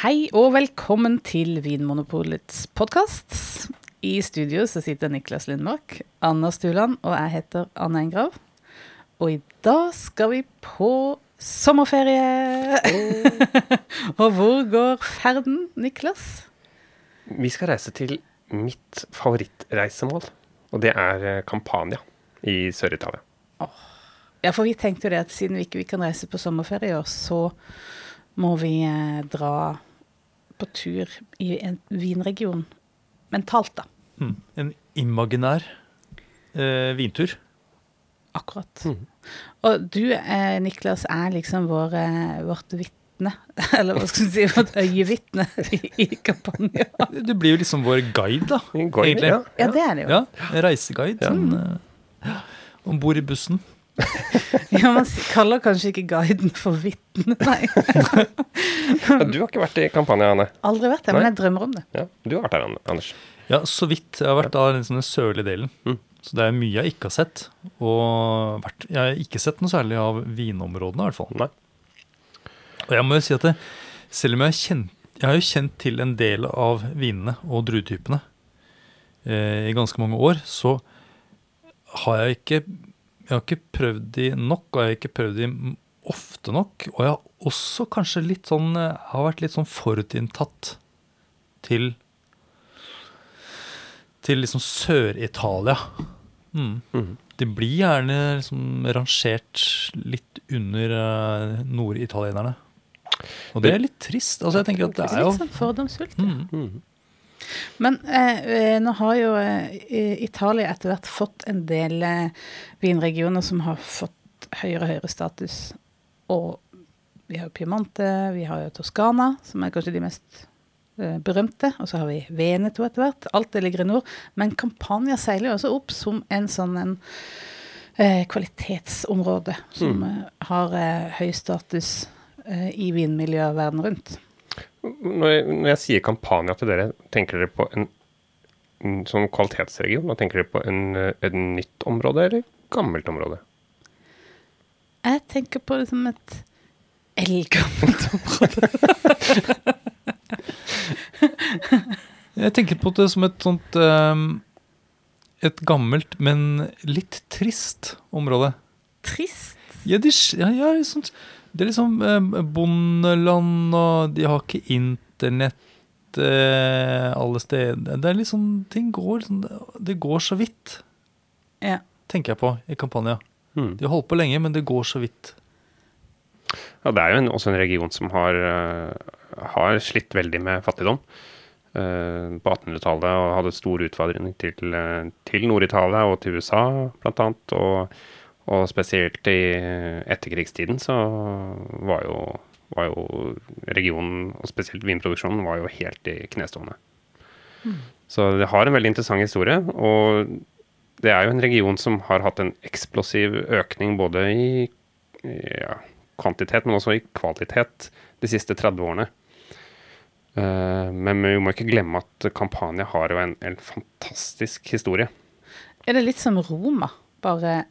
Hei og velkommen til Vinmonopolets podkast. I studio så sitter Niklas Lindmark, Anna Stuland og jeg heter Anne Engrav. Og i dag skal vi på sommerferie! og hvor går ferden, Niklas? Vi skal reise til mitt favorittreisemål, og det er eh, Campania i Sør-Italia. Ja, for vi tenkte jo det at siden vi ikke kan reise på sommerferie i år, så må vi eh, dra på tur i en vinregion mentalt, da. Mm. En imaginær eh, vintur. Akkurat. Og du, eh, Niklas, er liksom vår, eh, vårt vitne, eller hva skal du si, vårt øyevitne i, i Campania. Du blir jo liksom vår guide, da. Guide, Egentlig. ja. Ja, det er det jo. Ja, reiseguide. Ja. Sånn, eh, Om bord i bussen. Ja, man kaller kanskje ikke guiden for vitne, nei. Ja, Du har ikke vært i kampanje, Anne? Aldri vært det, men jeg drømmer om det. Ja, du har vært der, Anders. Ja, så vidt. Jeg har vært av liksom den sørlige delen. Mm. Så det er mye jeg ikke har sett. Og vært, jeg har ikke sett noe særlig av vinområdene, i hvert fall. Nei. Og jeg må jo si at det, selv om jeg har kjent Jeg har jo kjent til en del av vinene og druetypene eh, i ganske mange år, så har jeg ikke Jeg har ikke prøvd de nok, og jeg har ikke prøvd de ofte nok. Og jeg har også kanskje litt sånn eh, Har vært litt sånn forutinntatt til Til liksom Sør-Italia. Mm. Mm. De blir gjerne liksom rangert litt under eh, norditalienerne. Og det er litt trist. Altså, jeg tenker at det er jo Litt sånn fordomsfullt. mm. Men eh, eh, nå har jo eh, Italia etter hvert fått en del eh, vinregioner som har fått høyere og høyere status. Og vi har jo Piemonte, vi har jo Toskana, som er kanskje de mest eh, berømte. Og så har vi Veneto etter hvert. Alt det ligger i nord. Men Campania seiler jo også opp som en sånn en eh, kvalitetsområde som mm. har høy status i vinmiljøet verden rundt. Når jeg, når jeg sier kampanja til dere, tenker dere på en, en sånn kvalitetsregion? Da tenker dere på en, et nytt område eller gammelt område? Jeg tenker på det som et eldgammelt område. Jeg tenker på det som et sånt um, Et gammelt, men litt trist område. Trist. Ja, de, sk- ja, ja, liksom, det er liksom eh, bondeland, og de har ikke internett eh, alle steder. Det er liksom Ting går liksom Det går så vidt, Ja. tenker jeg på i kampanja. Mhm. De har holdt på lenge, men det går så vidt. Ja, det er jo en, også en region som har, eh, har slitt veldig med fattigdom eh, på 1800-tallet og hadde stor utfordringer til, eh, til Nord-Italia og til USA blant annet. Og, og spesielt i etterkrigstiden så var jo, var jo regionen, og spesielt vinproduksjonen, var jo helt i knestående. Så det har en veldig interessant historie. og det er jo en region som har hatt en eksplosiv økning både i ja, kvantitet, men også i kvalitet de siste 30 årene. Eh, men vi må ikke glemme at Campania har jo en, en fantastisk historie. Er det litt som Roma, bare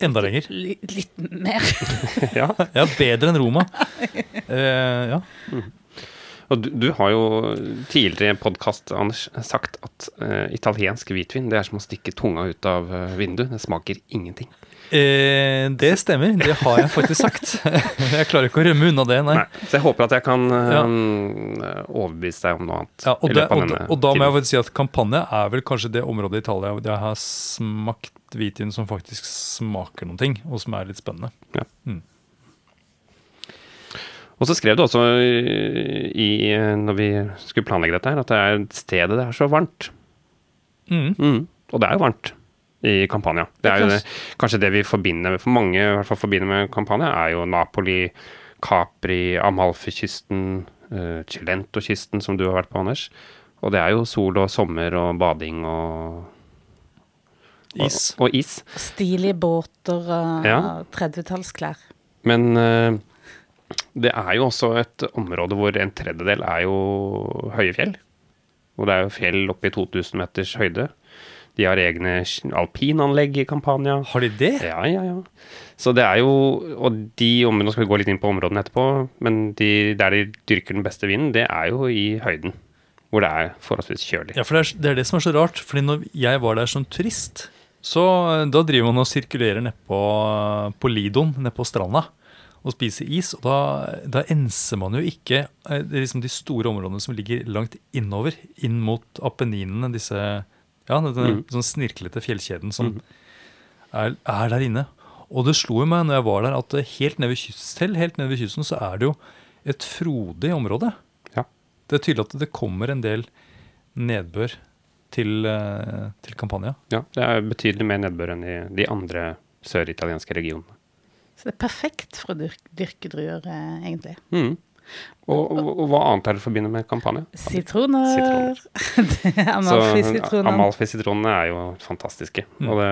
Enda lenger. li, litt mer? ja, Ja, bedre enn Roma. Uh, ja. og du, du har jo tidligere i en podkast, sagt at uh, italiensk hvitvin det er som å stikke tunga ut av eh, vinduet. Det smaker ingenting. Eh, det stemmer, det har jeg faktisk sagt. jeg klarer ikke å rømme unna det, nei. Nei. Så jeg håper at jeg kan eh, Ja. overbevise deg om noe annet. Ja, og, det, og, da- og da må jeg faktisk si at kampanje er vel kanskje det området i Italia hvor jeg har smakt hvitvin som faktisk smaker noen ting, og som er litt spennende. Og så skrev du også i, når vi skulle planlegge dette, her, at det er stedet det er så varmt. Mm. Mm. Og det er jo varmt i Campania. Det er jo det, kanskje det vi forbinder med, for mange i hvert fall forbinder med Campania, er jo Napoli, Capri, Amalfi-kysten, uh, Cilento-kysten, som du har vært på, Anders. Og det er jo sol og sommer og bading og Is. Og, og is. Stilige båter og Ja. 30-tallsklær. Men uh, det er jo også et område hvor en tredjedel er jo høye fjell. Og det er jo fjell oppe i 2000 meters høyde. De har egne alpinanlegg i Campania. Har de det? Ja, ja, ja. Så det er jo Og de områdene, nå skal vi gå litt inn på områdene etterpå, men de, der de dyrker den beste vinen, det er jo i høyden. Hvor det er forholdsvis kjølig. Ja, for det er, det er det som er så rart. Fordi når jeg var der som turist, så eh, da driver man og sirkulerer nedpå på Lidon, nedpå stranda, og spiser is. Og da, da enser man jo ikke eh, det liksom de store områdene som ligger langt innover, inn mot Apenninene, disse ja, den mm. sånn snirklete fjellkjeden som er, er der inne. Og det slo jo meg når jeg var der, at helt nede ved kysten, selv helt nede ved kysten så er det jo et frodig område. Ja. Det er tydelig at det kommer en del nedbør til, eh, til Campania. Ja, det er betydelig mer nedbør enn i de andre søritalienske regionene. Så det er perfekt for å dyrke, dyrke druer, eh, egentlig. Mm. Og, og, og hva annet er det forbinder med kampanje? Sitroner. Det er Amalfi-sitronene. Amalfi-sitronene er jo fantastiske. Mm. Og det,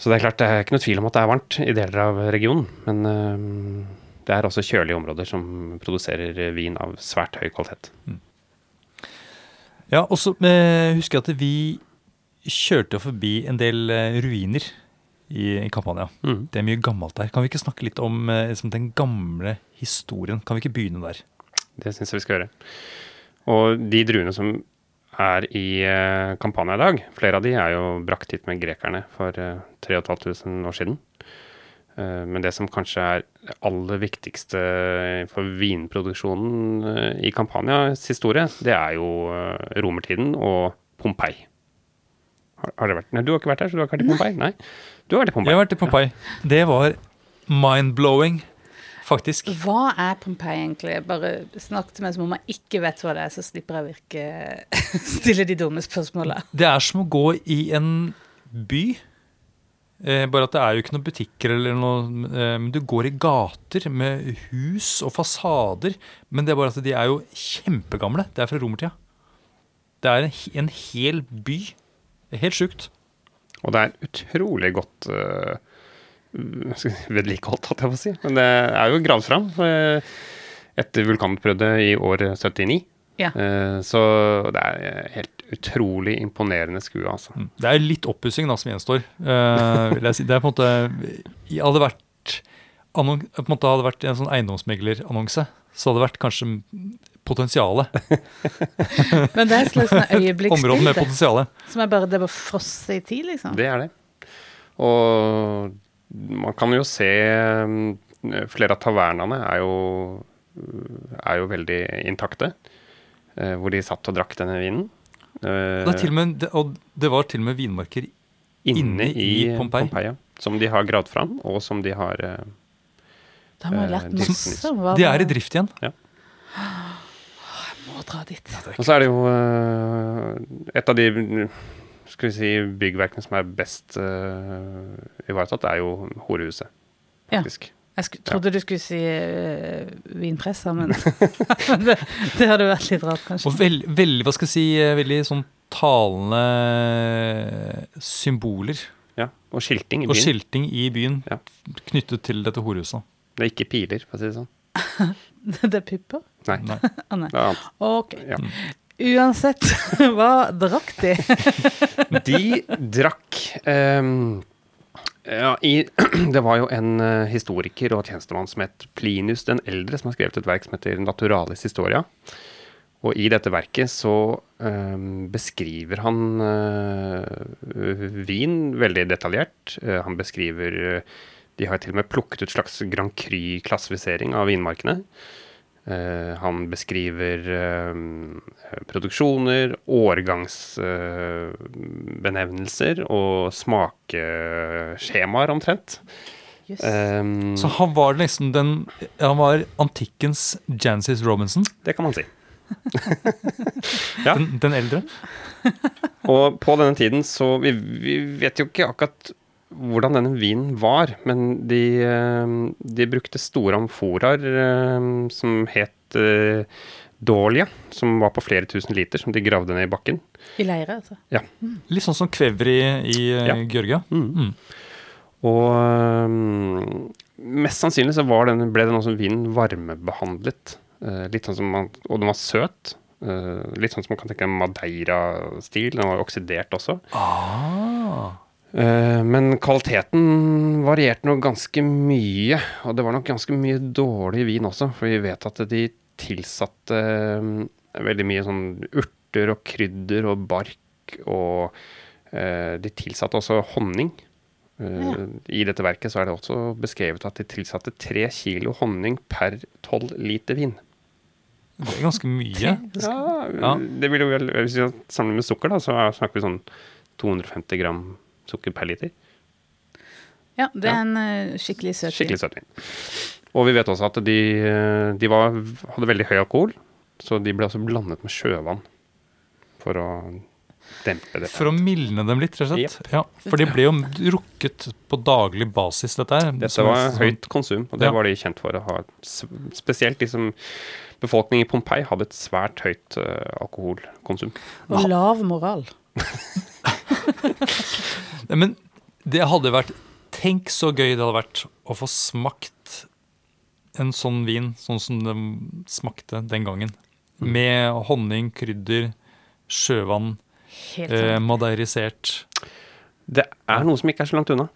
så det er klart, det er ikke noe tvil om at det er varmt i deler av regionen. Men eh, det er også kjølige områder som produserer vin av svært høy kvalitet. Ja, og så eh, husker jeg at vi kjørte forbi en del eh, ruiner i, i Campania. Mm. Det er mye gammelt der. Kan vi ikke snakke litt om eh, liksom den gamle historien? Kan vi ikke begynne der? Det syns jeg vi skal gjøre. Og de druene som er i eh, Campania i dag, flere av de er jo brakt hit med grekerne for eh, 3500 år siden. Eh, Men det som kanskje er det aller viktigste for vinproduksjonen eh, i Campanias historie, det er jo eh, romertiden og Pompeii. Har, har det vært Nei, du har ikke vært der, så du har ikke vært i Pompeii? Nei. Du har vært i Jeg har vært i Pompeii. Det var mind-blowing, faktisk. Hva er Pompeii egentlig? Bare snakk til meg som om jeg ikke vet hva det er, så slipper jeg virke stille de dumme spørsmåla. Det er som å gå i en by. Eh, bare at det er jo ikke noen butikker eller noe eh, Men du går i gater med hus og fasader. Men det er bare at de er jo kjempegamle. Det er fra romertida. Det er en, en hel by. Det er helt sjukt. Og det er utrolig godt uh, vedlikeholdt, holdt jeg på å si. Men det er jo gravd fram eh, etter vulkanutbruddet i år 79. Ja. Uh, så det er helt utrolig imponerende skue, altså. Mm. Det er litt oppussing som gjenstår. uh, vil jeg si. Det er på en måte Hadde vært, annon, på en måte hadde vært en sånn eiendomsmeglerannonse, så hadde det vært kanskje potensialet. Men det er et slags sånn med øyeblikksbilde potensialet. som er bare det å frosse i tid, liksom. Det er det. Og man kan jo se mm, Flere av tavernene er jo, er jo veldig intakte. eh, Hvor de satt og drakk denne vinen. Eh, Det, er til og med, og det var til og med vinmarker inne i, i Pompeii. Pompeii. ja. Som de har gravd fram, og som de har de, Da må jeg Eh, lært de- masse De er i drift igjen. Må dra dit. Og så er det jo eh, et av de skal vi si, byggverkene som er best eh, ivaretatt, er jo horehuset, Ja. Jeg trodde du skulle si uh, vinpressa, men det, det hadde vært litt rart, kanskje. Og veld, veldig, hva skal jeg si, eh, veldig sånn talende symboler Ja, Og skilting i og byen. skilting i byen Ja. knyttet til dette horehuset. Det er ikke piler, for å si det sånn. Det er pupper? Nei, Nei. Å nei. det er annet. Ok. Ja. Uansett, hva drakk de? De drakk um, ja, i, Det var jo en eh, historiker og tjenestemann som het Plinius den eldre, som har skrevet et verk som heter Naturalis Historia. Og i dette verket så um, beskriver han uh, vin veldig detaljert. Uh, han beskriver eh, De har til og med plukket ut slags Grand Cru-klassifisering av vinmarkene. Eh, han beskriver eh, produksjoner, årgangsbenevnelser og smakeskjemaer omtrent. Yes. Um, Så han var nesten den Han var antikkens Jancis Robinson, det kan man si. Ja. den, den eldre. Og på denne tiden så Vi, vi vet jo ikke akkurat hvordan denne vinen var, men de, eh, de brukte store amforaer eh, som het Dårlige, som var på flere tusen liter, som de gravde ned i bakken. I leire, altså. Ja. Litt sånn som kvever i, i eh, Ja. Georgia. Mm. Og øhm, mest sannsynlig så var den, ble den også vinen varmebehandlet. Eh, litt sånn som man, og den var søt. Eh, litt sånn som man kan tenke Madeira-stil. Den var oksidert også. Ah. Eh, men kvaliteten varierte nok ganske mye. Og det var nok ganske mye dårlig vin også, for vi vet at de tilsatte eh, veldig mye sånn urter og krydder og bark, og eh, de tilsatte også honning. Eh, Ja. I dette verket så er det også beskrevet at de tilsatte tre kilo honning per tolv liter vin. Det er ganske mye. Ja, Ja. det vil jo vel, Hvis vi sammenligner med sukker, da, så snakker vi sånn 250 gram sukker per liter. Ja, det er Ja. en eh, skikkelig søt vin. Skikkelig søtvin. Og vi vet også at de, eh, de var, hadde veldig høy alkohol, så de ble altså blandet med sjøvann for å dempe det. For å mildne dem litt, rett og slett. Yep. Ja, for de ble jo rukket på daglig basis, dette her. Dette var høyt konsum, og det Ja. var de kjent for å ha. Spesielt de som Befolkningen i Pompeii hadde et svært høyt eh, alkoholkonsum. Og lav moral. Nei, Men det hadde vært Tenk så gøy det hadde vært å få smakt en sånn vin sånn som den smakte den gangen. Mm. Med honning, krydder, sjøvann, Helt eh, madeirisert. Det er noe som ikke er så langt unna.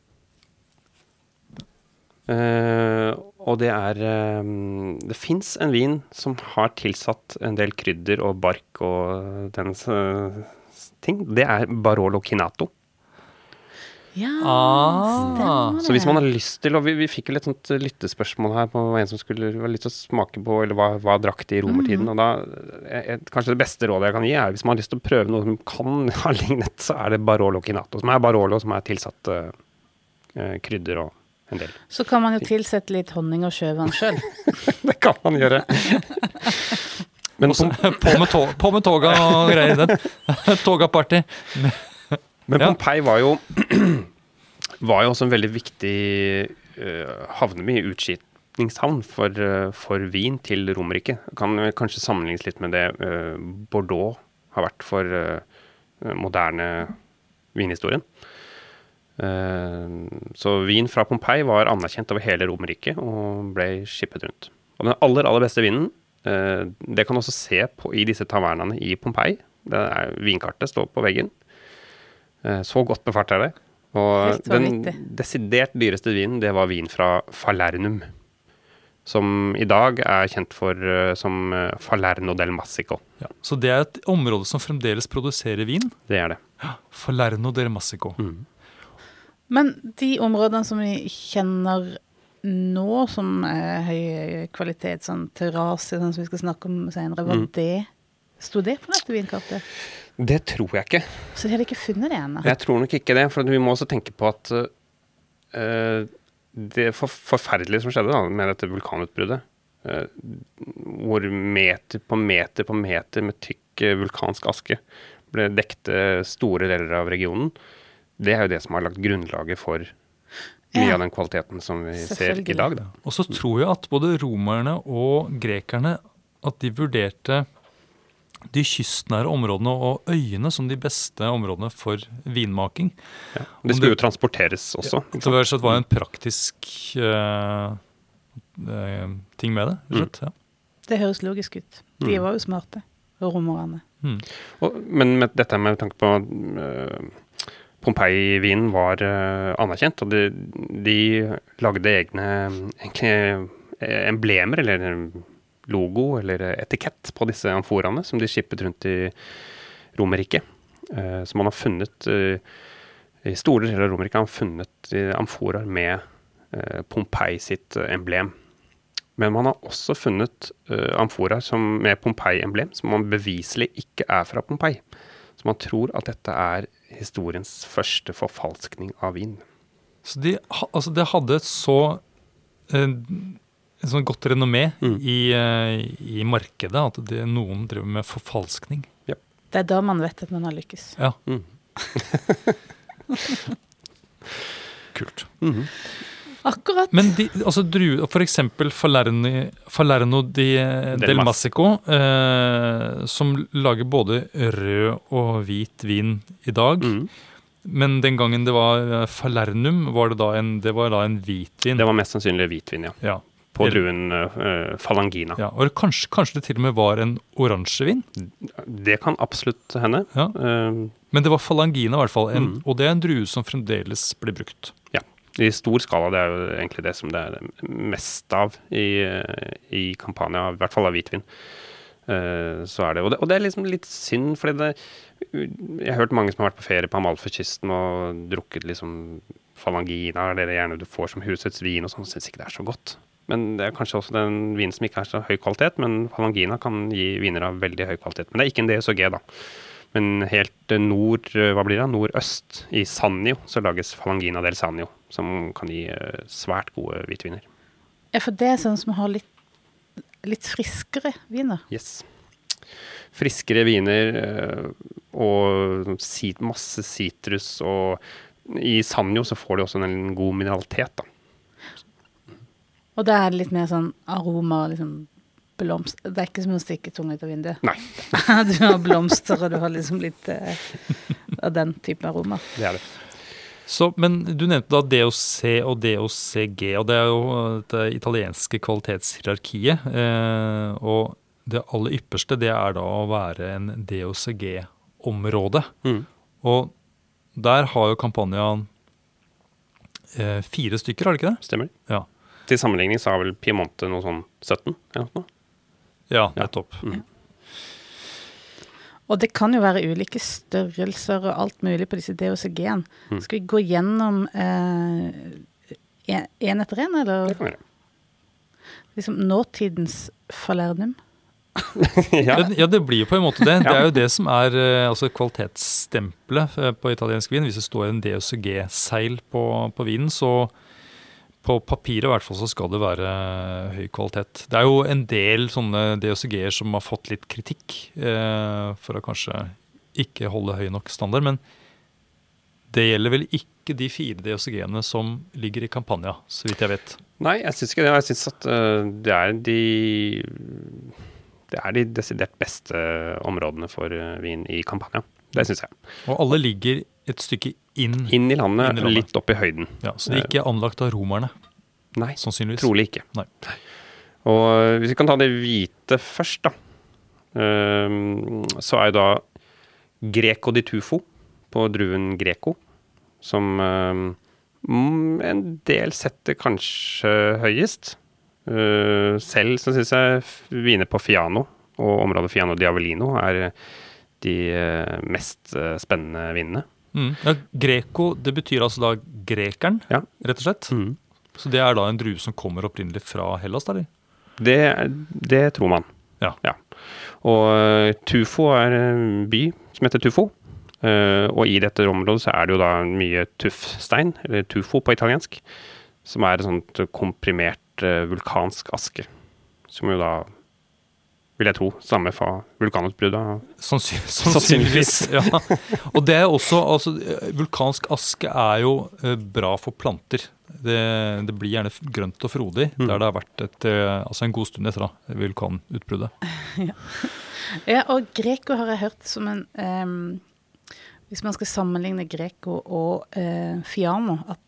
Eh, og det er eh, Det fins en vin som har tilsatt en del krydder og bark og den eh, ting. Det er Barolo Kinato. Ja, Ah. stemmer det. Så hvis man har lyst til, og vi, vi fikk jo litt sånt lyttespørsmål her på en som skulle ha lyst til å smake på, eller hva, hva drakk de i romertiden, og da eh, Kanskje det beste rådet jeg kan gi, er hvis man har lyst til å prøve noe som kan ha lignet, så er det Barolo Kinato, som er Barolo som er tilsatt eh, krydder og en del. Så kan man jo tilsette litt honning og sjøvann sjøl. Det kan man gjøre. Men, Også, på, med tog, på med toga og greier. den. Toga-party. men. Pompeii var jo var jo også en veldig viktig uh, havneby, utskipningshavn for, uh, for vin til Romerriket. Kan kanskje sammenlignes litt med det uh, Bordeaux har vært for moderne vinhistorien. Så vin fra Pompeii var anerkjent over hele Romerriket og ble skippet rundt. Og den aller, aller beste vinen, det kan du også se på, i disse tavernaene i Pompeii. Det er, vinkartet står på veggen. Eh, så godt befart er det. Og den desidert dyreste vinen, det var vin fra Falernum. Som i dag er kjent for eh, som eh, Falerno del Massico. Ja. Så det er et område som fremdeles produserer vin. Det er det. Falerno del Massico. Mm. Men de områdene som vi kjenner nå, som er høy kvalitet, sånn terrasse, sånn som vi skal snakke om senere, var Mm. det Sto det på dette vinkartet? Det tror jeg ikke. Så de hadde ikke funnet det ennå? Jeg tror nok ikke det, for vi må også tenke på at uh, det for, forferdelige som skjedde da, med dette vulkanutbruddet, uh, hvor meter på meter på meter med tykk eh, vulkansk aske ble dekte store deler av regionen, det er jo det som har lagt grunnlaget for mye Ja. av den kvaliteten som vi ser i dag. Da. Og så tror jeg at både romerne og grekerne at de vurderte de kystnære områdene og øyene som de beste områdene for vinmaking. Ja. De Det skulle det- jo transporteres også. Ja, Det var, så det var en praktisk uh, eh, ting med det. rett mm. Ja. Det høres logisk ut. De Mm. var jo smarte, romerne. Mm. Og, men med dette med tanke på uh, Pompeii-vinen var eh, anerkjent, og de, de lagde egne egentlig, eh, emblemer, eller logo, eller etikett på disse amforaene som de skippet rundt i Romerriket. Eh, så man har funnet I store deler av Romerriket har man funnet amforaer med Pompeii sitt emblem. Men man har også funnet amforaer med Pompeii-emblem som man beviselig ikke er fra Pompeii. Så man tror at dette er historiens første forfalskning av vin. Så de, altså det hadde et så eh, et sånn godt renommé Mm. i, eh, i markedet at det, noen driver med forfalskning. Det er da man vet at man har lykkes. Ja, Mm. kult. Mhm. Akkurat. Men de, altså druer, for eksempel Falerni, Falerno di, del Mas- Massico, eh, som lager både rød og hvit vin i dag. Mm. Men den gangen det var eh, Falernum, var det da en, det var da en hvitvin. Det var mest sannsynlig hvitvin, ja. Ja. på druen uh, Falangina. Ja, og kanskje, kanskje det til og med var en oransjevin? Det kan absolutt hende. Ja. Uh, Men det var falangina, i hvert fall. En, Mm. Og det er en drue som fremdeles blir brukt. I stor skala. Det er jo egentlig det som det er mest av i, eh, i Campania, i hvert fall av hvitvin. Eh, så er det, og det. Og det er liksom litt synd, fordi det Jeg har hørt mange som har vært på ferie på Amalfakysten og drukket liksom falangina, eller det gjerne du får som husets vin og sånn, syns ikke det er så godt. Men det er kanskje også den vinen som ikke er så høy kvalitet, men falangina kan gi viner av veldig høy kvalitet. Men det er ikke en DSOG, da. Men helt eh, nord, eh, hva blir det, nordøst, i Sanjo, så lages falangina del Sanjo, som kan gi eh, svært gode hvitviner. Ja, for det er sånn som har litt, litt friskere viner. Yes. Friskere viner og sit, masse sitrus, og i Sanjo så får du også en god mineralitet, da. Og da er det litt mer sånn aroma, liksom blomst... Det er ikke som å stikke tunga ut av vinduet. Nei, du har blomster, og du har liksom litt eh, av den typen aroma. det er det. Så, men du nevnte da DOC og DOCG, og det er jo det italienske kvalitetshierarkiet. Eh, og det aller ypperste det er da å være en DOCG-område. Mm. Og der har jo kampanjaen eh, fire stykker, har det ikke det? Stemmer. Ja, Til sammenligning så har vel Piemonte noe sånn 17 eller noe. Ja Ja. nettopp. Og det kan jo være ulike størrelser og alt mulig på disse DOCG-ene. Mm. Skal vi gå gjennom én eh, etter én, eller Det kan vi gjøre. liksom nåtidens falernum? ja. Ja, ja, det blir jo på en måte det. Det er jo det som er eh, altså kvalitetsstempelet eh, på italiensk vin. Hvis det står en DOCG-seil på, på vinen, så på papiret i hvert fall så skal det være høy kvalitet. Det er jo en del sånne DOCG-er som har fått litt kritikk eh, for å kanskje ikke holde høy nok standard, men det gjelder vel ikke de fire DOCG-ene som ligger i Campania, så vidt jeg vet. Nei, jeg syns ikke det. Jeg syns at uh, det er de Det er de desidert beste områdene for øh, vin i Campania. Det syns jeg. Og alle ligger et stykke inn, Inn i landet, Inn i landet. litt opp i høyden. ja, så de er ikke anlagt av romerne, Nei, sannsynligvis. trolig ikke. Nei. Og øh, hvis vi kan ta det hvite først, da. øhm, så er jo da Greco di Tufo på druen Greco, som øhm, mm, en del setter kanskje høyest. Øh, selv så syns jeg viner på Fiano og området Fiano Diavelino er de øh, mest spennende vinene. Mm. Ja, Greco, det betyr altså da grekeren, Ja. rett og slett. Så det er da en drue som kommer opprinnelig fra Hellas, Der. Det, det tror man. Ja. Og eh, Tufo er en by som heter Tufo. Eh, og i dette området så er det jo da mye tuffstein, eller tufo på italiensk, som er et sånt komprimert eh, vulkansk aske. Som jo da, vil jeg tro, samme fra vulkanutbruddet. Sannsyn, Sannsynligvis. ja. Og det er også, altså, Vulkansk aske er jo eh, bra for planter. Det, det blir gjerne grønt og frodig Mm. der det har vært et, eh, altså en god stund etter da, vulkanutbruddet. Ja, og Greco har jeg hørt som en um, Hvis man skal sammenligne Greco og uh, Fiano, at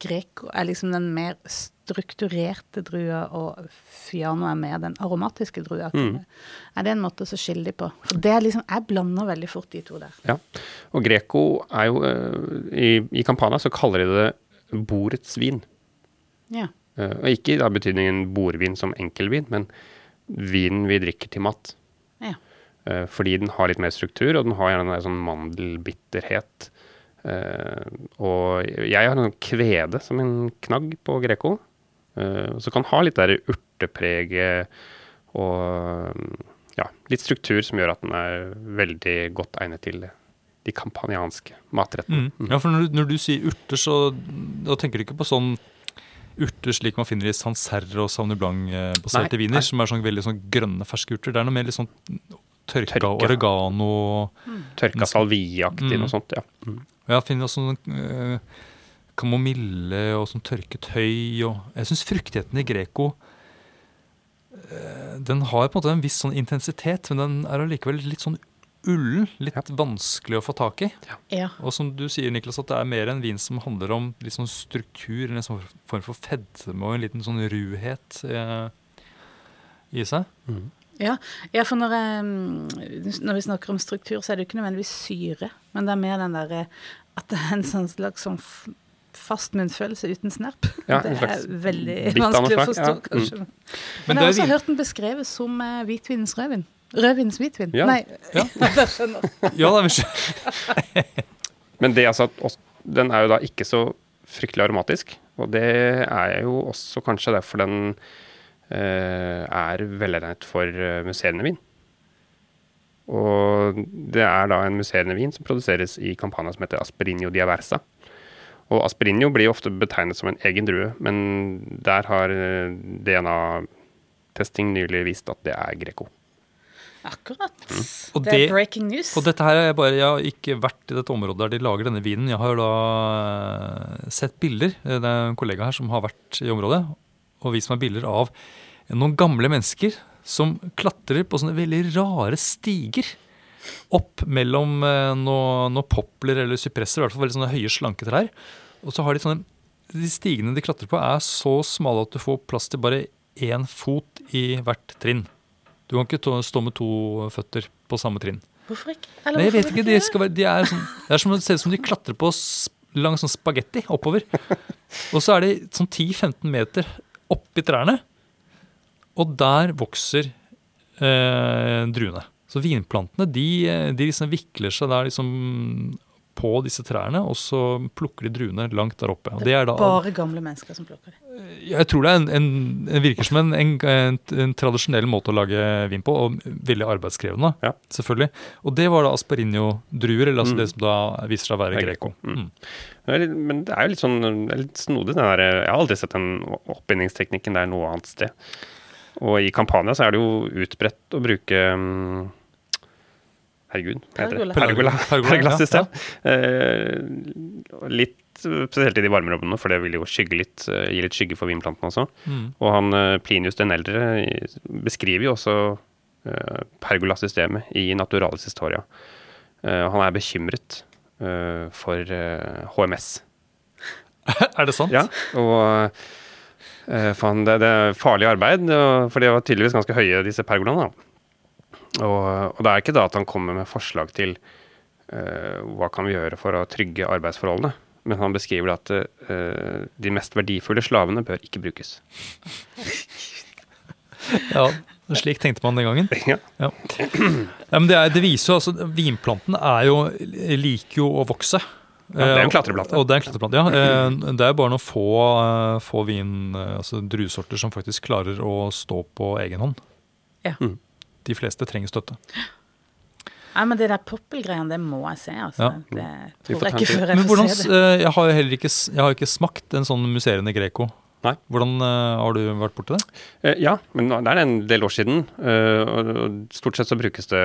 Greco er liksom den mer strukturerte drua, og Fiano er mer den aromatiske drua. Mm. Er det en måte å skille de på? For det er liksom, Jeg blander veldig fort de to der. Ja. Og Greco er jo eh, I, I Campana så kaller de det bordets vin. Ja. Eh, og ikke i betydningen bordvin som enkelvin, men vinen vi drikker til mat. Ja. Eh, fordi den har litt mer struktur, og den har gjerne en sånn mandelbitterhet. Eh, og jeg har en kvede som en knagg på Greco. som så kan ha litt der urtepreget og ja, litt struktur som gjør at den er veldig godt egnet til de kampanianske matrettene. Mm. Ja, for når du, når du sier urter, så da tenker du ikke på sånn urter slik man finner i Sancerre og Sauvignon Blanc-baserte nei. viner, som er sånn veldig sånn grønne ferske urter. Det er noe mer litt sånn tørka tørka. oregano Tørka salvieaktig, Mm. noe sånt. ja. Mm. Ja, jeg finner også sånn eh, kamomille og sånn tørket høy. Og jeg syns fruktigheten i Greco eh, den har på en måte en viss sånn intensitet, men den er allikevel litt sånn ullen, litt vanskelig å få tak i. Ja. Og som du sier, Niklas, at det er mer en vin som handler om litt sånn struktur, en sånn form for fedme og en liten sånn ruhet eh, i seg. Ja, ja for når, når vi snakker om struktur, så er det jo ikke nødvendigvis syre, men det er mer den derre at det er en sånn slags sånn fast munnfølelse uten snerp. Ja, det en slags er veldig vanskelig å forstå, ja. Mm. kanskje. Men, Men jeg har også vin- hørt den beskrevet som uh, hvitvinens rødvin. Rødvinens hvitvin. Ja. Nei, Ja. jeg skjønner. Ja, da, vi skjønner. Men det altså, at den er jo da ikke så fryktelig aromatisk. Og det er jo også kanskje derfor den uh, er velegnet for uh, musserende vin. Og det er da en musserende vin som produseres i Campania som heter Asperinio Diaversa. Og Asperinio blir ofte betegnet som en egen drue, men der har eh, DNA-testing nylig vist at det er Greco. Akkurat. Mm. det er breaking news. Og dette her er jeg bare, Jeg har ikke vært i dette området der de lager denne vinen. Jeg har da eh, sett bilder. Det er en kollega her som har vært i området og vist meg bilder av noen gamle mennesker som klatrer på sånne veldig rare stiger. Opp mellom eh, noen noe popler eller sypresser, i hvert fall veldig sånne høye, slanke trær. Og så har de sånne De stigene de klatrer på, er så smale at du får plass til bare én fot i hvert trinn. Du kan ikke stå med to føtter på samme trinn. Hvorfor ikke? Nei, jeg vet ikke, de være, de er sånn, Det er som, ser ut som de klatrer på langs lang sånn spagetti oppover. Og så er de sånn 10-15 meter oppi trærne, og der vokser eh, druene. Så vinplantene de, eh, de liksom vikler seg der liksom på disse trærne, og så plukker de druene langt der oppe. Og det er da, Bare gamle mennesker som plukker det. jeg tror det er en, en, virker som en, en, en, en tradisjonell måte å lage vin på, og veldig arbeidskrevende, Ja. selvfølgelig. Og det var da Asperinio druer, eller altså Mm. det som da viser seg å være Greco. Mm. Mm. Men det er jo litt sånn litt snodig. Den der, jeg har aldri sett den oppbindingsteknikken der noe annet sted. Og i Campania så er det jo utbredt å bruke um, Herregud, hva heter det? Pergola. Pergola. Pergola, Pergola-system. Eh, litt uh, spesielt i de varmere områdene, for det vil jo skygge litt, uh, gi litt skygge for vinplantene også. Mm. Og han uh, Plinius den eldre beskriver jo også uh, pergolasystemet i Naturalis Historia. Uh, han er bekymret uh, for uh, HMS. Er det sant? Ja, og uh, faen, det, det er farlig arbeid, for de var tydeligvis ganske høye, disse pergolaene. Og, og det er ikke da at han kommer med forslag til uh, hva kan vi gjøre for å trygge arbeidsforholdene, men han beskriver at uh, de mest verdifulle slavene bør ikke brukes. Ja, slik tenkte man den gangen. Ja. Ja. Ja, men det, er, det viser jo altså Vinplanten er jo, liker jo å vokse. Ja, det er en Eh, klatreplante. Og det er en klatreplante, ja. Eh, Det er bare noen få, eh, få vin, altså druesorter som faktisk klarer å stå på egen hånd. Ja. Mm. De fleste trenger støtte. Nei, men det der poppelgreiene, det må jeg se, altså. Ja. Det tror jeg ikke før jeg Men får hvordan, se det. Jeg har heller ikke, jeg har ikke smakt en sånn musserende Greco. Nei. Hvordan uh, har du vært borti det? Uh, ja, men det er en del år siden. Uh, og stort sett så brukes det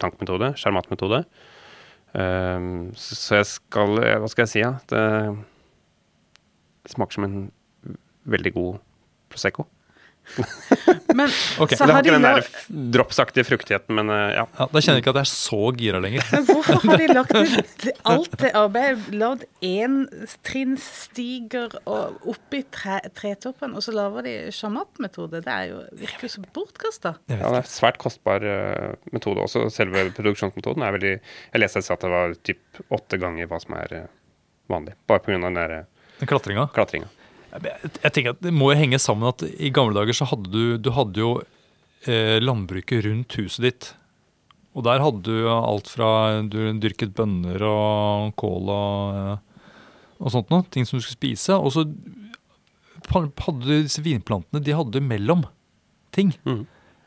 tankmetode, skjermatmetode. Um, så, så jeg skal eh, Hva skal jeg si, ja? Det, det smaker som en veldig god Prosecco. Men okay. så det har ikke den der dropsaktige fruktigheten, men eh, ja. Ja, da kjenner jeg ikke at jeg er så gira lenger. Men hvorfor har de lagt ut alt det arbeidet? Lagd én trinnstiger og oppi tre, tretoppen, og så lager de sjamatmetode? Det er jo virker jo så bortkasta. Ja det er svært kostbar uh, metode også. Selve produksjonsmetoden er veldig Jeg leste et sted at det var typ åtte ganger hva som er uh, vanlig. Bare pga. den der eh. Klatringa. klatringa. Jeg, tenker at Det må jo henge sammen at i gamle dager så hadde du, du hadde jo eh, landbruket rundt huset ditt. Og der hadde du alt fra du dyrket bønner og kål og, eh, og sånt noe. Ting som du skulle spise. Og så hadde du disse vinplantene de hadde du mellom ting. Mm.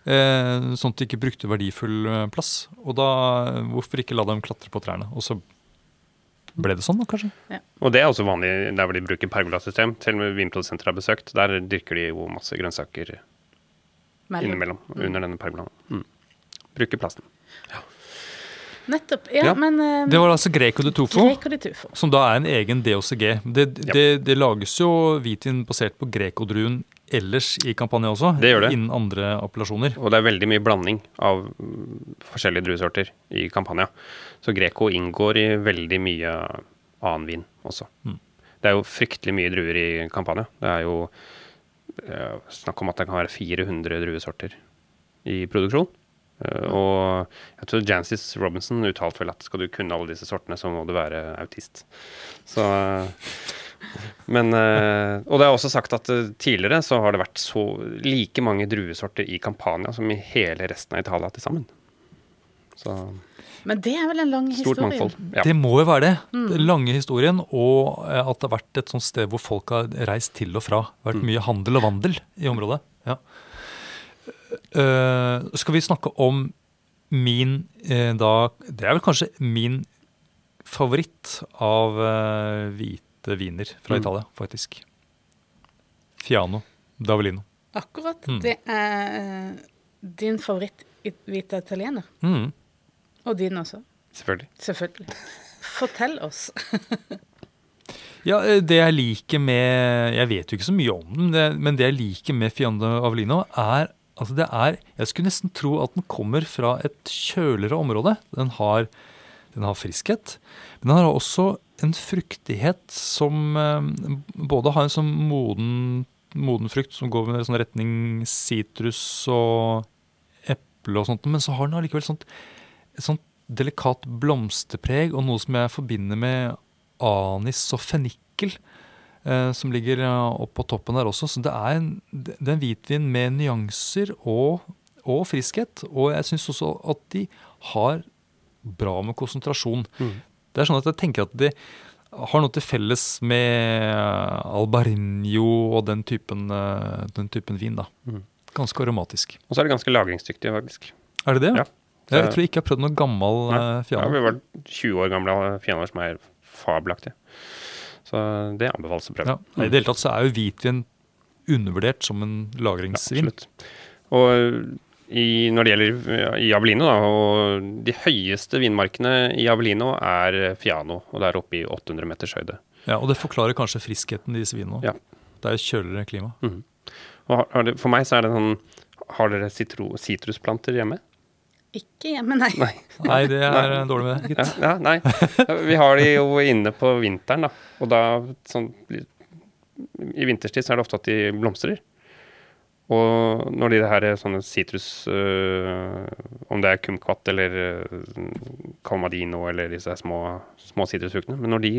Eh, sånn at de ikke brukte verdifull plass. Og da, hvorfor ikke la dem klatre på trærne? Og så ble det sånn, da, kanskje? Og det er også vanlig der hvor de bruker pergolasystem. Til og med vinprodusenter har besøkt. Der dyrker de jo masse grønnsaker Mellom. innimellom under denne pergolaen. Mm. Bruker plasten. Nettopp. Ja, Ja. men um, Det var altså Greco de Tufo. Greco de Tufo. Som da er en egen DOCG. Det, Ja. det, det lages jo hvitvin basert på Greco-druen ellers i kampanje også, Det gjør det. innen andre appellasjoner. Og det er veldig mye blanding av mm, forskjellige druesorter i Campania. Så Greco inngår i veldig mye annen vin også. Mm. Det er jo fryktelig mye druer i Campania. Det er jo eh, snakk om at det kan være 400 druesorter i produksjon. Eh, og jeg tror Jancis Robinson uttalte vel at skal du kunne alle disse sortene, så må du være autist. Så men, eh, og det er også sagt at eh, tidligere så har det vært så like mange druesorter i Campania som i hele resten av Italia til sammen. Så Men det er vel en lang stort historie? mangfold. Ja. Det må jo være det. Den lange historien, og eh, at det har vært et sånt sted hvor folk har reist til og fra. Det har vært Mm. mye handel og vandel i området. Ja. Uh, skal vi snakke om min uh, da Det er vel kanskje min favoritt av uh, hvite viner fra Mm. Italia, faktisk. Fiano Davelino. Akkurat. Mm. Det er eh, din favoritt i- hvite italiener. Mm. Og din også. Selvfølgelig. Selvfølgelig. Fortell oss. Ja, eh, det jeg liker med Jeg vet jo ikke så mye om den, men det jeg liker med Fiando Avellino, er Altså, det er Jeg skulle nesten tro at den kommer fra et kjøligere område. Den har, den har friskhet, men den har også en fruktighet som eh, både har en sånn moden, moden frukt som går i sånn retning sitrus og eple og sånt, men så har den allikevel sånt, et sånt delikat blomsterpreg og noe som jeg forbinder med anis og fennikel, eh, som ligger oppå toppen der også. Så det er en, det er en hvitvin med nyanser og, og friskhet. Og jeg syns også at de har bra med konsentrasjon. Mm. Det er sånn at jeg tenker at de har noe til felles med albarinio og den typen, eh, den typen vin. da. Mhm. Ganske aromatisk. Og så er det ganske lagringsdyktig, faktisk. Er det det? Ja. Jeg, jeg tror ikke jeg har prøvd noe gammel Nei. eh, Ja, Fiano. vi var 20 år gamle fianer som er fabelaktige. Så det anbefales å prøve. Ja. I det hele tatt så er jo hvitvin undervurdert som en lagringsvin. absolutt. Og i, når det gjelder eh, i Abelino, da, og de høyeste vinmarkene i Abelino er Fiano, og det er oppe i 800 meters høyde. Ja, og det forklarer kanskje friskheten i disse vinene. Ja. Det er jo kjøligere klima. Og har, har det, for meg så er det sånn Har dere sitrusplanter hjemme? Ikke hjemme, nei. Nei. Nei, det er nei. dårlig med det, Ja, ja, nei. Vi har de jo inne på vinteren, da. Og da sånn I vinterstid så er det ofte at de blomstrer. Og når de her sånne sitrus øh, Om det er kumkvatt eller øh, calmadino eller disse små, små sitrusfruktene Men når de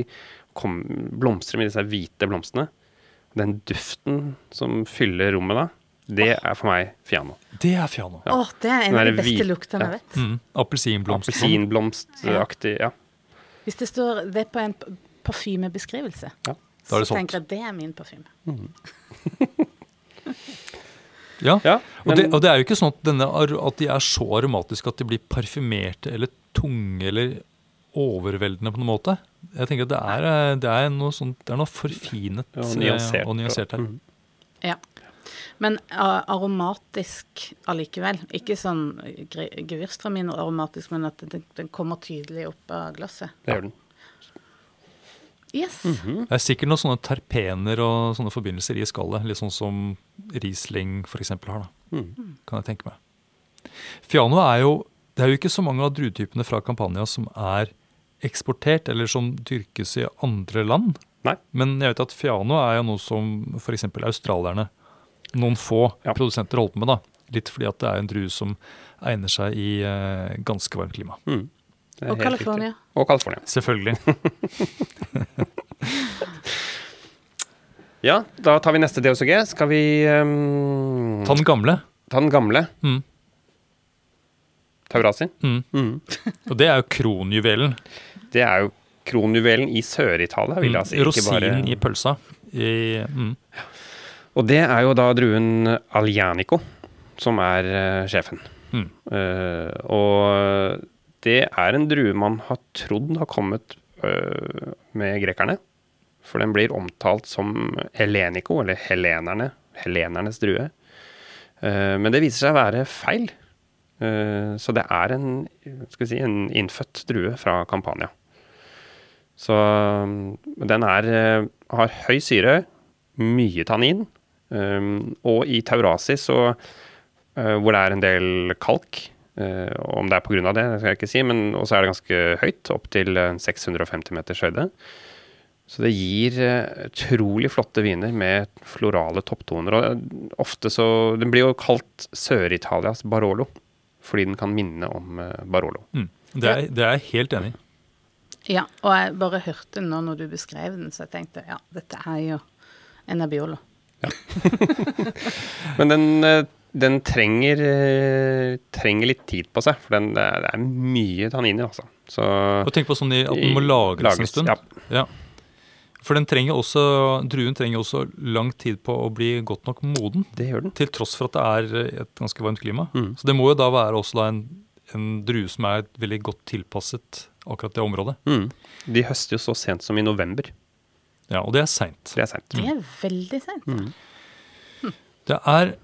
kom, blomstrer med disse hvite blomstene, den duften som fyller rommet da, det er for meg fiano. Det er Fiano. Ja. Åh, det er en av er de beste luktene jeg ja. vet. Mm. Appelsinblomst. Appelsinblomstaktig, ja. Hvis det står det på en parfymebeskrivelse, Ja. Er så tenker jeg at det er min parfyme. Ja. ja Og, det, og det er jo ikke sånn at, denne, at de er så aromatiske at de blir parfymerte eller tunge eller overveldende på noen måte. Jeg tenker at det er, eh, det er noe sånt, det er noe forfinet Og eh, nyansert. og nyansert her. Mhm. Ja. Men a- aromatisk allikevel. Ikke sånn gevirstramin aromatisk, men at den, den kommer tydelig opp av glasset. Det gjør den. Yes. Mhm. Det er sikkert noen sånne terpener og sånne forbindelser i skallet. Litt sånn som Riesling f.eks. har. da, mm. kan jeg tenke meg. Fiano er jo Det er jo ikke så mange av druetypene fra Campania som er eksportert, eller som dyrkes i andre land. Nei. Men jeg vet at Fiano er jo noe som f.eks. australierne, noen få Ja. produsenter holder på med. da. Litt fordi at det er en drue som egner seg i uh, ganske varmt klima. Mhm. Og. California. Og California. Selvfølgelig. Ja, da tar vi neste DOCG. Skal vi um, Ta den gamle. ta den gamle Mm. Taurasi? Mm. Mm. Og det er jo kronjuvelen. Det er jo kronjuvelen i Sør-Italia, vil jeg si. Ikke bare Mm. Rosinen i pølsa. I, mm. Og det er jo da druen Alianico som er uh, sjefen. Mm. Eh, og det er en drue man har trodd har kommet eh, med grekerne. For den blir omtalt som helenico, eller helenerne. Helenernes drue. Eh, men det viser seg å være feil. Eh, så det er en, si, en innfødt drue fra Campania. Så den er, har høy syre, mye tannin, og i Taurasi, så, hvor det er en del kalk, om det er pga. det, det skal jeg ikke si, men også er det ganske høyt, opp til 650 meters høyde. Så det gir utrolig flotte viner med florale topptoner. Og ofte så Den blir jo kalt Sør-Italias Barolo, fordi den kan minne om Barolo. Mm. Det, er, det er jeg helt enig i. Ja, og jeg bare hørte nå når du beskrev den, så jeg tenkte ja, dette er jo en Abiolo. Ja. Men den, eh, den trenger, eh, trenger, litt tid på seg, for den, det er mye tanniner, altså. Så, og tenk på sånn at den må lagres, lagres en stund. Ja. ja. For den trenger også, druen trenger også lang tid på å bli godt nok moden. Det gjør den. Til tross for at det er et ganske varmt klima. Mm. Så det må jo da være også da en, en drue som er veldig godt tilpasset akkurat det området. Mm. De høster jo så sent som i november. Ja, og det er seint. Det er seint. Det er veldig seint. Mm. Det er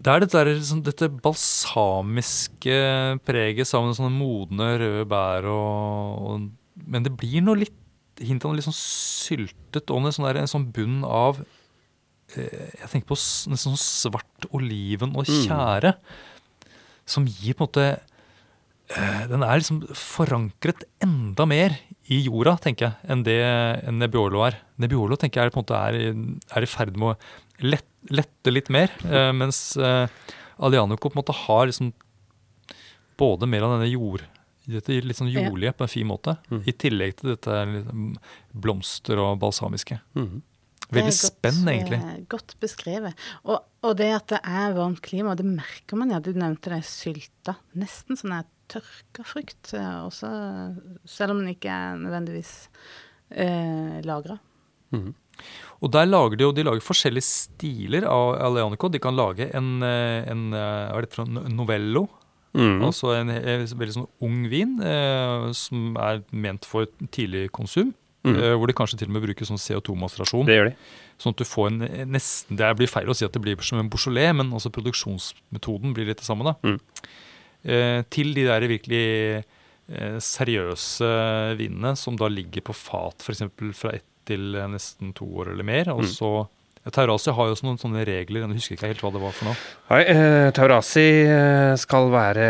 det er dette, liksom, dette balsamiske preget sammen med sånne modne røde bær og, og, Men det blir noe litt hint av noe litt sånn syltet og en sånn, der, en sånn bunn av eh, Jeg tenker på nesten sånn svart oliven og mm. tjære. Mm. Som gir på en måte Eh, den er liksom forankret enda mer i jorda, tenker jeg, enn det en Nebbiolo er. Nebbiolo tenker jeg på en måte er, er i ferd med å lett, lette litt mer, eh, mens eh, Alianico på en måte har liksom både mer av denne jord, dette litt sånn jordlige på en fin måte, mm. i tillegg til dette liksom blomster og balsamiske. Mm. Veldig spennende, egentlig. Godt beskrevet. Og, og, det at det er varmt klima, det merker man ja. Du nevnte det sylta. Nesten sånn er tørka frukt eh, også, selv om den ikke er nødvendigvis eh, lagra. Mm. Og der lager de jo de lager forskjellige stiler av Aleanico. De kan lage en, eh, en hva er det novello. Mm. Altså en, en, veldig sånn ung vin eh, som er ment for tidlig konsum. Mm. Eh, hvor de kanskje til og med bruker sånn CO2-masterasjon. Det gjør de. Sånn at du får en nesten Det blir feil å si at det blir som en Beaujolais, men også produksjonsmetoden blir litt det samme. da. Mm. Eh, til de der virkelig eh, seriøse vinene som da ligger på fat f.eks. fra ett til nesten to år eller mer. Og mm. Taurasi har jo også noen sånne regler. Jeg husker ikke helt hva det var for noe. Nei, eh, Taurasi eh, skal være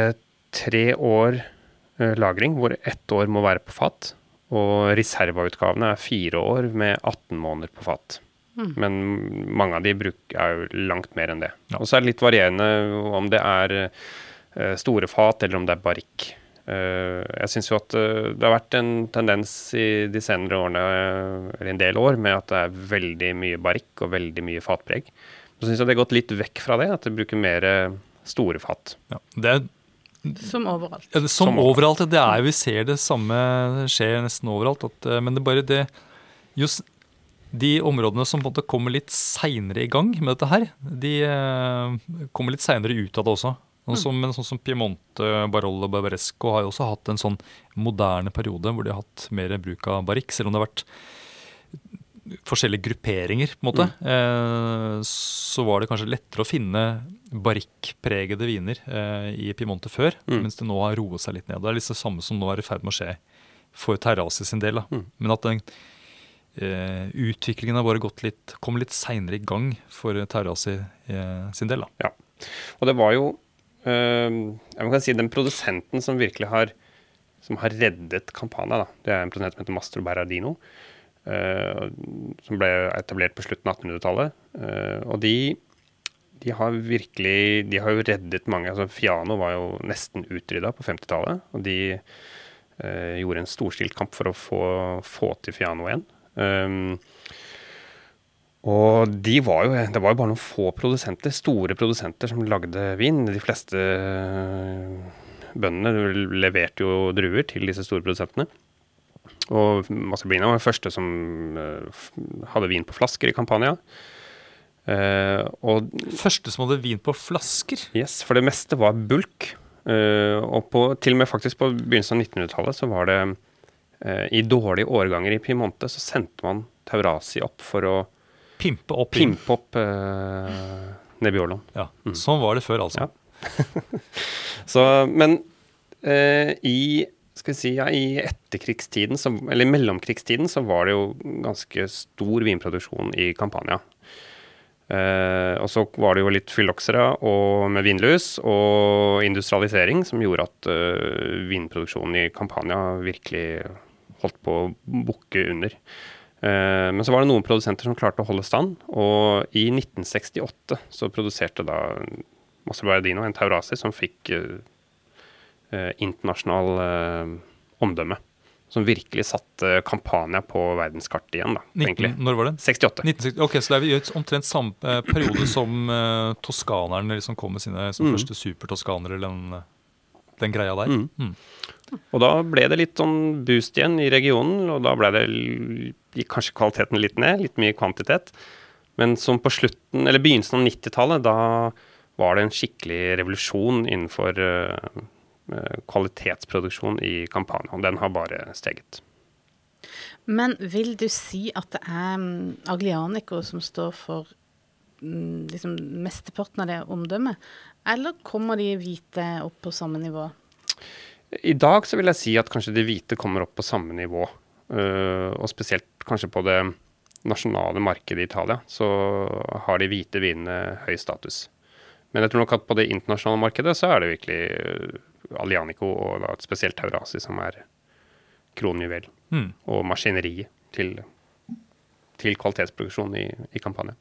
tre år eh, lagring, hvor ett år må være på fat. Og reservautgavene er fire år med 18 måneder på fat. Mm. Men mange av de bruker jo langt mer enn det. Ja. Og så er det litt varierende om det er Eh, store fat, eller om det er barrikk. Eh, jeg syns jo at eh, det har vært en tendens i de senere årene, eller en del år, med at det er veldig mye barrikk og veldig mye fatpreg. Så syns jeg det har gått litt vekk fra det, at det bruker mer store fat. Ja, det er som overalt. Ja, som, som overalt. Det er, vi ser det samme skjer nesten overalt. At, men det er bare det Just de områdene som på en måte kommer litt seinere i gang med dette her, de kommer litt seinere ut av det også. Sånn som, men sånn som Piemonte, Barolo og Barbaresco har jo også hatt en sånn moderne periode hvor de har hatt mer bruk av barikk, selv om det har vært forskjellige grupperinger, på en måte. Mm. Eh, så var det kanskje lettere å finne barikkpregede viner eh, i Piemonte før, mm. mens det nå har roet seg litt ned. Det er liksom det samme som nå er i ferd med å skje for Terrasi sin del. Mm. Men at den eh, utviklingen har bare gått litt, kom litt seinere i gang for Terrasi eh, sin del. Da. Ja. Og det var jo Ehm, jeg kan si den produsenten som virkelig har, som har reddet Campania, da. det er en produsent som heter Mastro Berardino. Uh, som ble etablert på slutten av 1800-tallet. Uh, eh, og de, de, har virkelig De har jo reddet mange. altså Fiano var jo nesten utrydda på 50-tallet. Og de uh, gjorde en storstilt kamp for å få, få til Fiano igjen. Um, og de var jo, det var jo bare noen få produsenter, store produsenter, som lagde vin. De fleste øh, bøndene leverte jo druer til disse store produsentene. Og Masserbina var den første som øh, hadde vin på flasker i Campania. Uh, og, første som hadde vin på flasker? Yes, for det meste var bulk. Uh, og på, til og med faktisk på begynnelsen av 1900-tallet så var det uh, I dårlige årganger i Piemonte så sendte man Taurasi opp for å Pimpe opp, Pimpe opp uh, Nebbioloen. Ja, mm. Sånn var det før, altså. Ja. så, men uh, i skal vi si, ja, I etterkrigstiden, så, eller mellomkrigstiden, så var det jo ganske stor vinproduksjon i Campania. Uh, og så var det jo litt fylloksere og med vinlus og industrialisering som gjorde at uh, vinproduksjonen i Campania virkelig holdt på å bukke under. Eh, men så var det noen produsenter som klarte å holde stand, og i 1968 så produserte da Masse Baiadino en Taurasi som fikk eh, eh, internasjonal eh, omdømme. Som virkelig satte Campania på verdenskartet igjen, da, 19, egentlig. når var det? 68. 1960, ok, Så det er jo omtrent samme eh, periode som eh, toskanerne liksom kom med sine som Mm. første supertoskanere, eller den, den greia der. Mm. Mm. Og da ble det litt sånn boost igjen i regionen, og da ble det gikk kanskje kvaliteten litt ned, litt mye kvantitet. Men som på slutten, eller begynnelsen av 90-tallet, da var det en skikkelig revolusjon innenfor eh, kvalitetsproduksjon i Campania. Og den har bare steget. Men vil du si at det er mm, Aglianico som står for mm, liksom mesteparten av det omdømmet, eller kommer de hvite opp på samme nivå? I dag så vil jeg si at kanskje de hvite kommer opp på samme nivå. eh, og spesielt kanskje på det nasjonale markedet i Italia, så har de hvite vinene høy status. Men jeg tror nok at på det internasjonale markedet så er det virkelig eh, Alianico og da spesielt Taurasi som er kronjuvelen. Mm. Og maskineriet til, til kvalitetsproduksjon i, i Campania.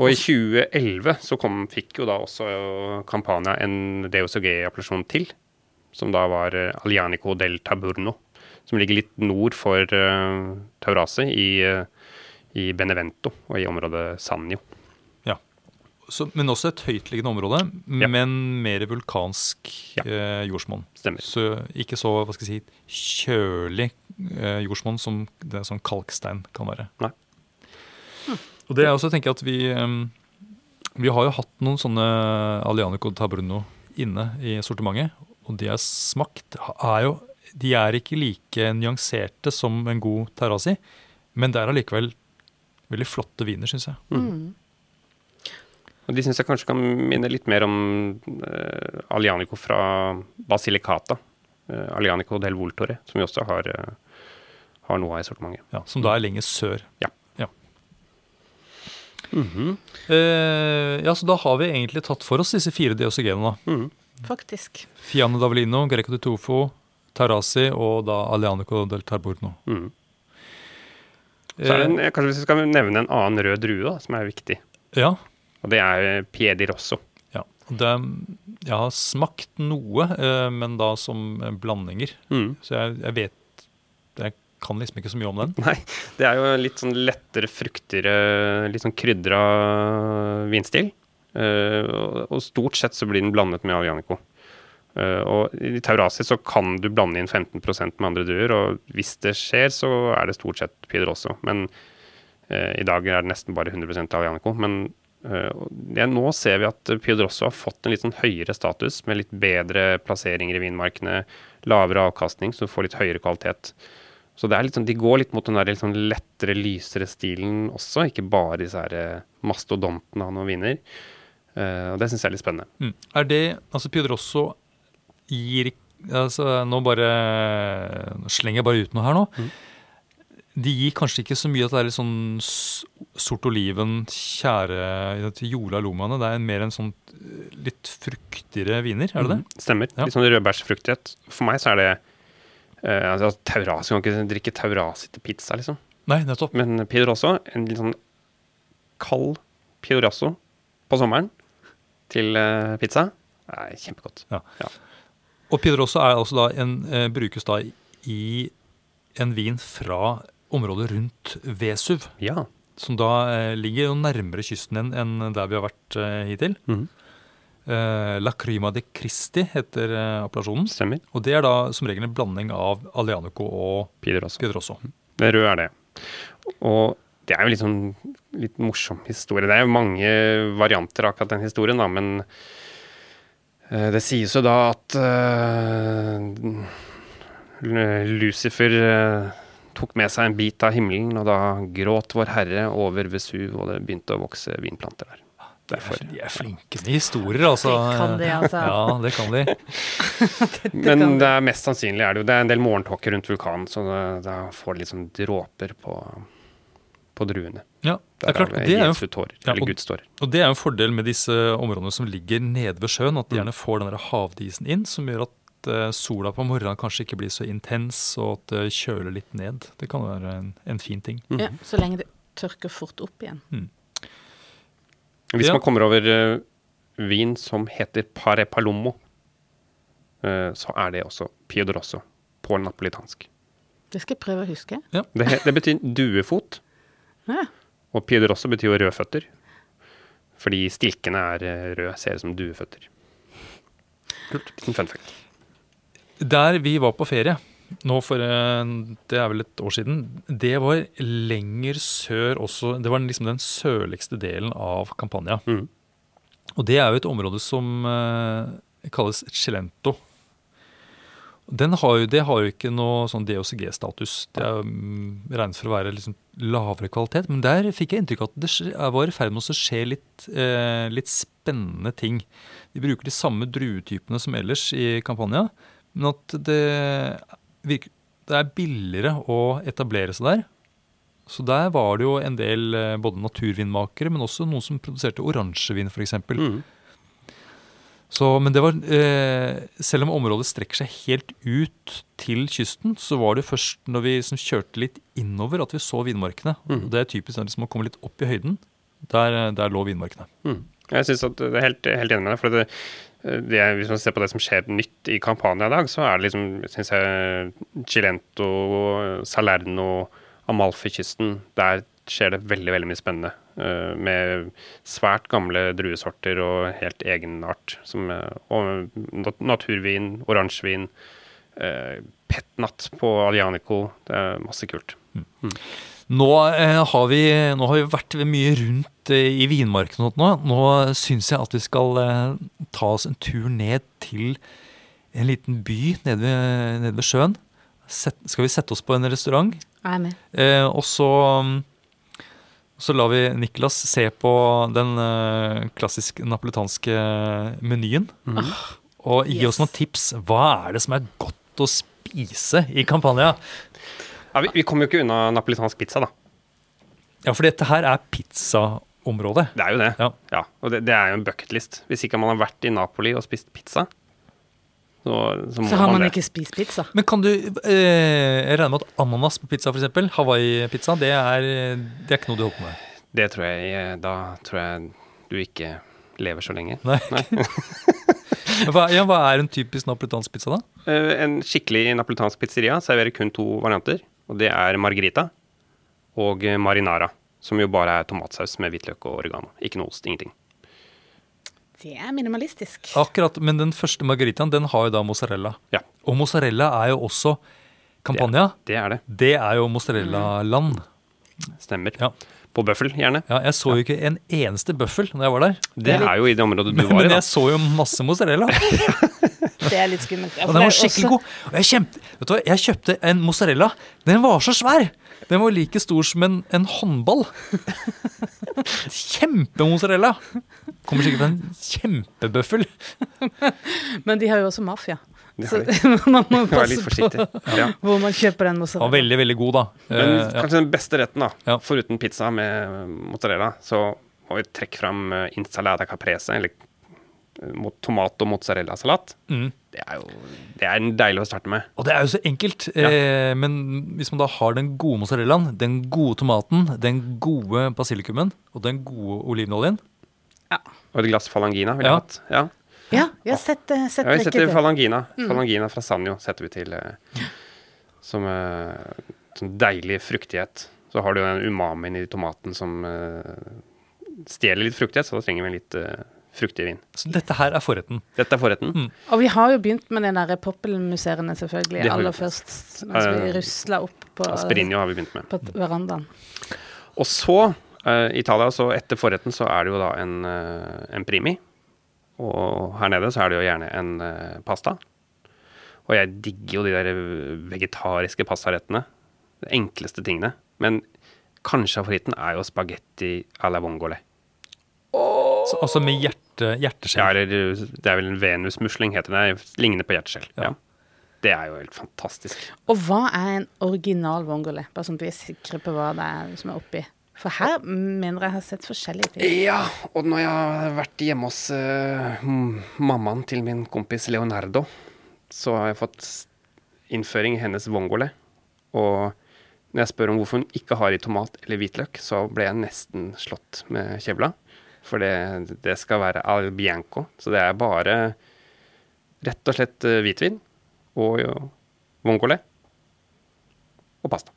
Og i 2011 så kom, fikk jo da også Campania en DOCG-appellasjon til, som da var eh, Alianico del Taburno, som ligger litt nord for uh, Taurasi i, eh, i Benevento og i området Sanjo. Ja. Så, men også et høytliggende område, Ja. men mer vulkansk Ja. eh, jordsmonn. Stemmer. Så ikke så hva skal jeg si, kjølig eh, jordsmonn som det som kalkstein kan være. Nei. Og det er også, tenker jeg at vi, vi har jo hatt noen sånne Alianico Tabruno inne i sortimentet, og de er smakt er jo, De er ikke like nyanserte som en god Terrasi, men det er allikevel veldig flotte viner, syns jeg. Mm. Og de syns jeg kanskje kan minne litt mer om uh, Alianico fra Basilicata. Uh, Alianico del Voltore, som vi også har, uh, har noe av i sortimentet. Ja, som da er lenger sør. Ja. Eh, ja, så da har vi egentlig tatt for oss disse fire DOCG-ene. Mhm. Faktisk. Fiano d'Avolino, Greco de Tofo, Tarasi og da Alianico del Tarburno. Mm. Så er det en, kanskje hvis vi skal nevne en annen rød drue da, som er viktig. Eh, ja, Og det er Piedi Rosso. ja. Det, jeg har smakt noe, eh, men da som eh, blandinger. Mm. Så jeg, jeg vet kan liksom ikke så mye om den. Nei, det er jo litt sånn lettere, fruktigere, litt sånn krydra vinstil. Uh, og- stort sett så blir den blandet med Alianico. Uh, og i Taurasi så kan du blande inn 15% med andre druer, og hvis det skjer, så er det stort sett Piedrosso. Men uh, i dag er det nesten bare 100% Alianico. Men eh, og nå ser vi at Piedrosso har fått en litt sånn høyere status, med litt bedre plasseringer i vinmarkene, lavere avkastning, så du får litt høyere kvalitet. Så sånn, de går litt mot den der litt sånn lettere, lysere stilen også, ikke bare disse her eh, mastodontene noen viner. Eh, og det syns jeg er litt spennende. Mm. Er det Altså, Piedrosso gir altså, Nå bare nå slenger jeg bare ut noe her nå. Mm. De gir kanskje ikke så mye at det er litt sånn sort oliven, kjære Jola Lomaene. Det er mer en sånn eh, litt fruktigere viner, er det det? Mm. Stemmer. Ja. Litt sånn rødbærsfruktighet. For meg så er det eh, altså, Taurasi, kan ikke drikke Taurasi til pizza, liksom. Nei, nettopp. Men Piedrosso, en litt sånn kald Piedrosso på sommeren til uh, pizza, er kjempegodt. Og Piedrosso er altså da en, uh, brukes da i en vin fra området rundt Vesuv. Ja. Som da ligger jo nærmere kysten enn der vi har vært hittil. Mhm. Eh, La Crima de Christi heter eh, appellasjonen. Stemmer. Og det er da som regel en blanding av Alianico og Piedrosso. Det røde er det. Og det er jo litt sånn litt morsom historie. Det er jo mange varianter av akkurat den historien, da, men eh, det sies jo da at eh, Lucifer eh, tok med seg en bit av himmelen, og da gråt Vår Herre over Vesuv, og det begynte å vokse vinplanter der. De er, Derfor. de er flinke med historier, altså. Det kan de, altså. Ja, det kan de. Men kan- det er mest sannsynlig er det jo Det er en del morgentåker rundt vulkanen, så da, får de sånn dråper på, på druene. Ja, det er klart. Det er jo tårer, ja, og- Og det er jo en fordel med disse områdene som ligger nede ved sjøen, at de Mm. gjerne får den havdisen inn, som gjør at uh, sola på morgenen kanskje ikke blir så intens, og at det kjøler litt ned. Det kan være en, en fin ting. Mm. Ja, så lenge det tørker fort opp igjen. Hvis Ja. man kommer over uh, vin som heter Pare Palomo, uh, så er det også Piodrosso på napolitansk. Det skal jeg prøve å huske. Det, det betyr duefot, Ja. og Piodrosso betyr jo rødføtter. Fordi stilkene er eh, røde, ser ut som dueføtter. Kult. En fun fact. Der vi var på ferie, nå for eh, det er vel et år siden, det var lenger sør også. Det var liksom den sørligste delen av Campania. Mm. Og det er jo et område som eh, kalles Cilento. Den har jo, det har jo ikke noe sånn DOCG-status. Det er mm, regnes for å være liksom lavere kvalitet. Men der fikk jeg inntrykk av at det var i ferd med å skje litt, eh, litt spennende ting. De bruker de samme druetypene som ellers i Campania, men at det, virker, det er billigere å etablere seg der. Så der var det jo en del eh, både naturvinmakere, men også noen som produserte oransjevin f.eks. Mhm. Så, men det var, eh, selv om området strekker seg helt ut til kysten, så var det først når vi liksom kjørte litt innover at vi så vinmarkene. Mm. Det er typisk liksom å komme litt opp i høyden. Der, der lå vinmarkene. Mm. Jeg synes at det er helt, helt enig med deg. for det, det, er- Hvis man ser på det som skjer nytt i Campania i dag, så er det liksom synes jeg, Cilento, Salerno, Amalfi-kysten. Der skjer det veldig veldig mye spennende. eh, med svært gamle druesorter og helt egenart. Som, eh, og naturvin, oransjevin, petnat på Alianico. Det er masse kult. Nå, eh, har vi, nå har vi vært mye rundt eh, i vinmarken og sånt nå. Nå syns jeg at vi skal eh, ta oss en tur ned til en liten by nede ved, nede ved sjøen. Set, skal vi sette oss på en restaurant? Jeg er med. Eh, og så, mm, så lar vi Niklas se på den eh, klassisk napolitanske menyen. Og gi oss noen tips. Hva er det som er godt å spise i Campania? Ja, vi, vi kommer jo ikke unna napolitansk pizza, da. Ja, for dette her er pizzaområdet. Det er jo det. Ja. og det, det er jo en bucketlist. Hvis ikke man har vært i Napoli og spist pizza, så, så må Så har man man ikke spist pizza. Men kan du eh, Jeg regner med at ananas på pizza, f.eks., Hawaii-pizza, det det er ikke noe du holder på med? Det tror jeg Da tror jeg du ikke lever så lenge. Nei. hva, ja, hva er en typisk napolitansk pizza, da? Eh, En skikkelig napolitansk pizzeria serverer kun to varianter, og det er margarita og marinara. Som jo bare er tomatsaus med hvitløk og oregano. Ikke noe ost, ingenting. Det er minimalistisk. Akkurat, Men den første margaritaen den har jo da mozzarella. Ja. Og mozzarella er jo også Campania. Det er det. Det er jo mozzarella-land. Stemmer. Ja. På bøffel, gjerne. Ja, jeg så jo ikke en eneste bøffel når jeg var der. Det er jo i det området du Men, var i, men jeg så jo masse mozzarella. Det er litt skummelt. Ja, Og den var skikkelig også- god. Og jeg, kjempe, vet du jeg kjøpte en mozzarella. Den var så svær! Den var like stor som en, en håndball. Kjempemozzarella! Kommer sikkert fra en kjempebøffel. Men de har jo også mafia. Så man må passe på Ja. hvor man kjøper den mozzarella. Og veldig, veldig god, da. Men kanskje ja. den beste retten, da, Ja. foruten pizza med mozzarella, så må vi trekke fram insalada caprese, eller eh, mot tomat- og mozzarella-salat. Mm. Det er jo det er deilig å starte med. Og det er jo så enkelt. Ja. Eh, men hvis man da har den gode mozzarellaen, den gode tomaten, den gode basilikumen og den gode olivenoljen Og et glass falangina ville jeg Ja. ha hatt. Ja. Ja, vi har sett, eh, sett Ja, vi setter falangina. falangina. Falangina fra Sanjo setter vi til eh, som eh, sånn deilig fruktighet. Så har du den umamien i tomaten som eh, stjeler litt fruktighet, så da trenger vi en litt eh, fruktig vin. Så dette her er forretten. Dette er forretten. Mm. Og vi har jo begynt med den der poppelmuseene, selvfølgelig, aller først. Mens vi Eh, rusla opp på, Asperinio har vi begynt med. på verandaen. Og så, i Italia, så etter forretten så er det jo da en, en primi. Og her nede så er det jo gjerne en eh, pasta. Og jeg digger jo de der vegetariske pastarettene. De enkleste tingene. Men kanskje favoritten er jo spagetti à la vongole. Så, altså med hjerte, Ja, hjerteskjell. eller det er vel en venusmusling, heter det. Ligner på hjerteskjell. Ja. Ja. Det er jo helt fantastisk. Og hva er en original vongole? Bare sånn at vi er sikre på hva det er som er oppi. For her mener jeg har sett forskjellige ting. Ja, og når jeg har vært hjemme hos uh, mammaen til min kompis Leonardo, så har jeg fått innføring i hennes vongole. Og når jeg spør om hvorfor hun ikke har i tomat eller hvitløk, så ble jeg nesten slått med kjevla. For det, det skal være al bianco. Så det er bare rett og slett eh, hvitvin og vongole og pasta.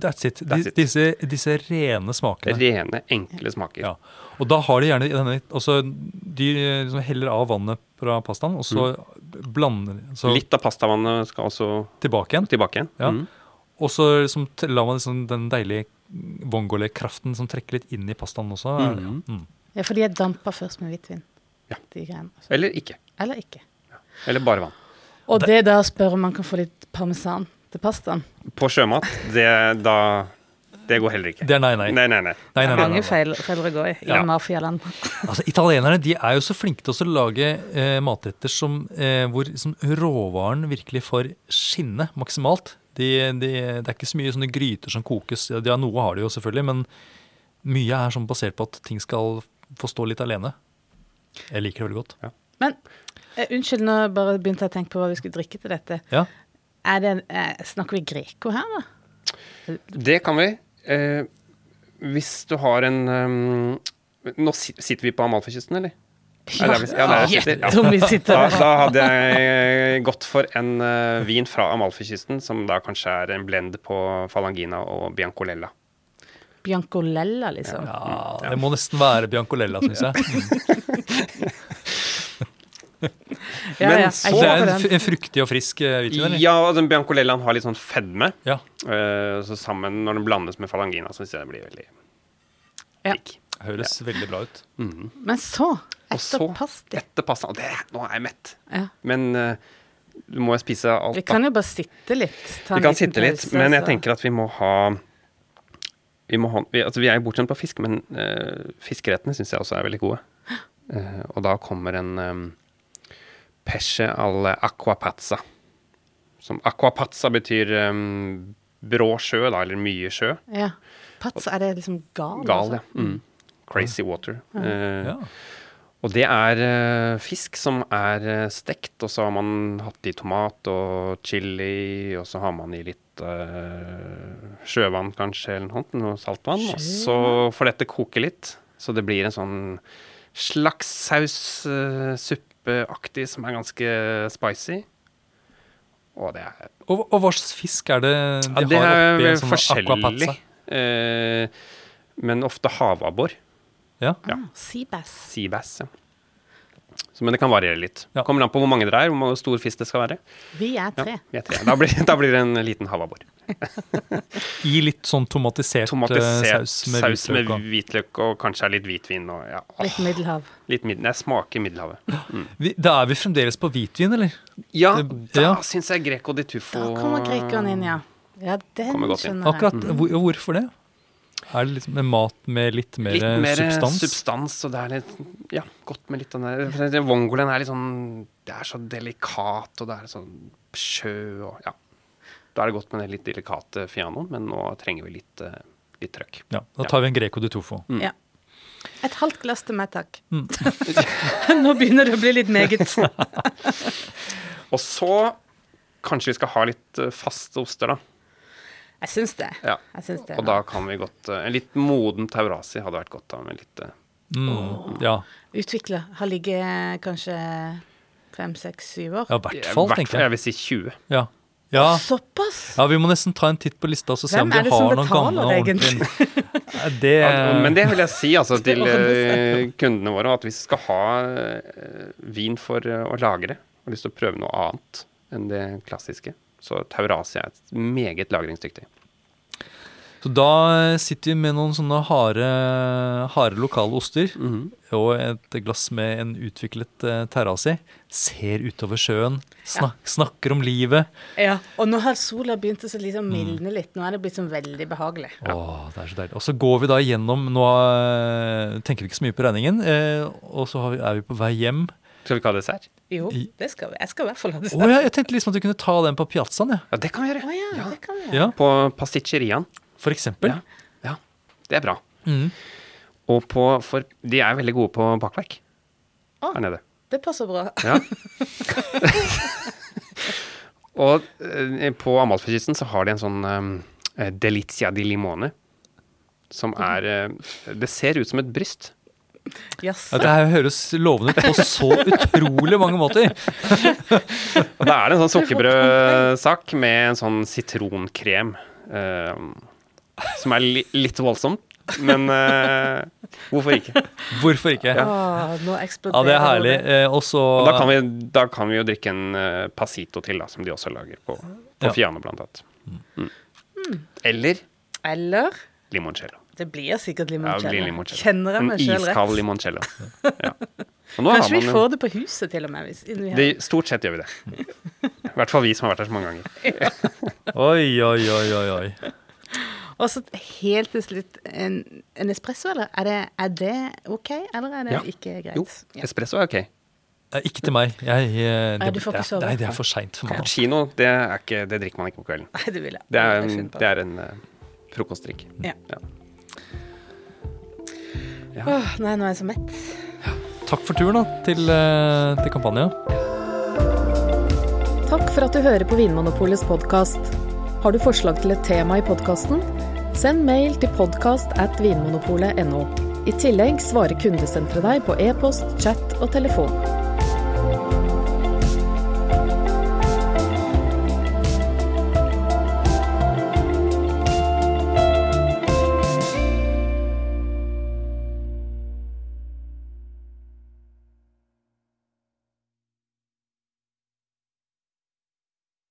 That's it. That's it. Disse, disse rene smakene. Rene, enkle smaker. Ja. Og da har de gjerne denne også, De liksom heller av vannet fra pastaen, og så blander så Mm. Litt av pastavannet skal også tilbake igjen. tilbake igjen. Ja. Mm. Og så liksom, lar man liksom den deilige vongole-kraften som trekker litt inn i pastaen også. Mm. Mm. ja. for de er dampa først med hvitvin. Ja. De greiene. Eller ikke. Eller ikke. Eller bare vann. Og det da spør om man kan få litt parmesan til pastaen. På sjømat, det, da, det går heller ikke. Det er nei, nei. Nei, nei, nei. Nei, nei, nei, nei, Mange feil, feil, å gå i i Ja. mafialand. Altså, Italienerne de er jo så flinke til å lage eh, matretter som, eh, hvor liksom, råvaren virkelig får skinne maksimalt. De, de, det er ikke så mye sånne gryter som kokes. Ja, ja, noe har de jo selvfølgelig, men mye er sånn basert på at ting skal få stå litt alene. Jeg liker det veldig godt. Men eh, unnskyld, nå bare begynte jeg å tenke på hva vi skulle drikke til dette. Ja, det, eh, snakker vi Greco her, da? Det kan vi. Eh, hvis du har en um, Nå sitter vi på Amalfakysten, eller? Ja, er ja, der vi sitter, ja. Sitter Da, da hadde jeg gått for en uh, vin fra Amalfakysten, som da kanskje er en blend på Falangina og Biancolella. Biancolella, liksom. ja Det må nesten være Biancolella, syns jeg. Mm. Ja, Men ja, så- Det er en, en fruktig og frisk eh, hvitvin, eller? Ja, og den Biancolellaen har litt sånn fedme. Ja. Uh, så sammen, når den blandes med Falangina, så syns jeg det blir veldig Ja. lik. Høres veldig bra ut. Mhm. Men så, etter pasta etter pasta og det, Nå er jeg mett. ja. Men uh, du må jo spise alt, Vi kan jo bare sitte litt. ta Vi kan sitte litt, pause, men jeg så- tenker at vi må ha Vi, må vi, altså vi er jo bortskjemt på fisk, men uh, fiskerettene syns jeg også er veldig gode. Uh, og da kommer en um, pesce alle aquapazza. Som aquapazza betyr um, brå sjø, da, eller mye sjø. Ja. Pats, er det liksom gal? Gal, ja. altså? Mm. Crazy water. Eh, Ja. og det er uh, fisk som er uh, stekt, og så har man hatt i tomat og chili, og så har man i litt uh, sjøvann kanskje, eller noe, noe saltvann. Og så får dette koke litt, så det blir en sånn slags saussuppeaktig som er ganske spicy. Og det er, Og, og hva slags fisk er det de ja, det har er oppi en sånn aquapazza? eh, men ofte havabbor. Ja. Ja. Seabass. Seabass, ja. Så, men det kan variere litt. Ja. Kommer an på hvor mange dere er, hvor stor fisk det skal være. Vi er Ja, tre. vi er tre. Da, blir, da blir det en liten havabbor. I litt sånn tomatisert, Tomatisert eh, saus med saus med hvitløk. og- hvitløk og kanskje litt hvitvin. Og, ja, Litt Middelhav. litt mid jeg smaker Middelhavet. Mm. Da er vi fremdeles på hvitvin, eller? Ja, Det- da ja. syns jeg Greco di Tuffo Da kommer grekeren inn, ja. Ja, den skjønner jeg. Akkurat, hvor, Hvorfor det? Er det liksom en mat med litt mer, Litt mer substans? substans, og det er litt Ja, godt med litt den der Vongolen er litt sånn Det er så delikat, og det er sånn sjø og Ja. Da er det godt med den litt delikate fianoen, men nå trenger vi litt, eh, litt trøkk. Ja, da tar vi en greco de tofo. Mm. Ja. Et halvt glass til meg, takk. Mm. Nå begynner det å bli litt meget. Og så kanskje vi skal ha litt eh, faste oster, da. Jeg syns det. Ja. Jeg syns det. Og da kan vi godt eh, En litt moden taurasi hadde vært godt da, med litt eh, Mm. Ja. Utvikla. Har ligget kanskje fem, seks, syv år. ja, i hvert fall, tenker jeg. jeg vil si 20. Ja. Ja. Såpass! ja, vi må nesten ta en titt på lista og se om vi har noen gamle betaler, ordentlige- Det Ja, men det vil jeg si altså, til eh, kundene våre, at hvis vi skal ha eh, vin for eh, å lagre, og har lyst til å prøve noe annet enn det klassiske, så Taurasia er et meget lagringsdyktig. Så da sitter vi med noen sånne harde, harde lokale oster Mhm. og et glass med en utviklet uh, terrasi. Ser utover sjøen, snak, snakker om livet. Ja, Og nå har sola begynt å så liksom Mm. mildne litt. Nå er det blitt sånn veldig behagelig. Åh, det er så deilig. Og så går vi da gjennom Nå eh, tenker vi ikke så mye på regningen, eh, og så vi, er vi på vei hjem. Skal vi ikke ha dessert? Jo, det skal vi. Jeg skal i hvert fall ha dessert. Oh, ja, jeg tenkte liksom at vi kunne ta den på piazzaen, ja. Ja, det kan vi gjøre. Oh, ja, det kan vi gjøre. ja. På pasticceriaen. For eksempel. Ja. ja. Det er bra. Mm. Og på, for de er veldig gode på bakverk Å. her nede. Det passer bra. Ja. og eh, på Amalfakysten så har de en sånn um, delizia di limone. Som er eh, Det ser ut som et bryst. Jaså. Ja, det her høres lovende ut på så utrolig mange måter. Og da er det en sånn sukkerbrødsak med en sånn sitronkrem. eh, som er li litt voldsomt, men uh, hvorfor ikke? Hvorfor ikke? Åh, nå eksploderer Ja, det er herlig. Eh, også, Og da kan, vi, da kan vi jo drikke en uh, pasito til, da, som de også lager på, på Ja. Fiano, blant annet. Mm. Eller Eller limoncello. Det blir sikkert Ja, limoncello. blir limoncello. Kjenner jeg meg sjøl iskald rett? limoncello. Ja. Og nå Kanskje vi man en- får det på huset til og med. Hvis, vi har- det, Stort sett gjør vi det. I hvert fall vi som har vært her så mange ganger. Oi, oi, oi, oi. oi. Og så helt til slutt en, en espresso, eller? Er det, er det ok, eller er det Ja. ikke greit? Jo, Ja. espresso er ok. Eh, Ikke til meg. Jeg, eh, Nei, du får ikke det, sove. Nei, det er for seint for meg. Cappuccino, det, er ikke, det drikker man ikke på kvelden. Nei, det vil jeg. Det er, jeg en- det er en uh, frokostdrikk. Ja. Ja. Åh, nei, nå er jeg så mett. Takk for turen da, til, eh, til Kampanja. Takk for at du hører på Vinmonopolets podkast. Har du forslag til et tema i podkasten? Send mail til podkast at vinmonopolet.no. I tillegg svarer kundesenteret deg på e-post, chat og telefon.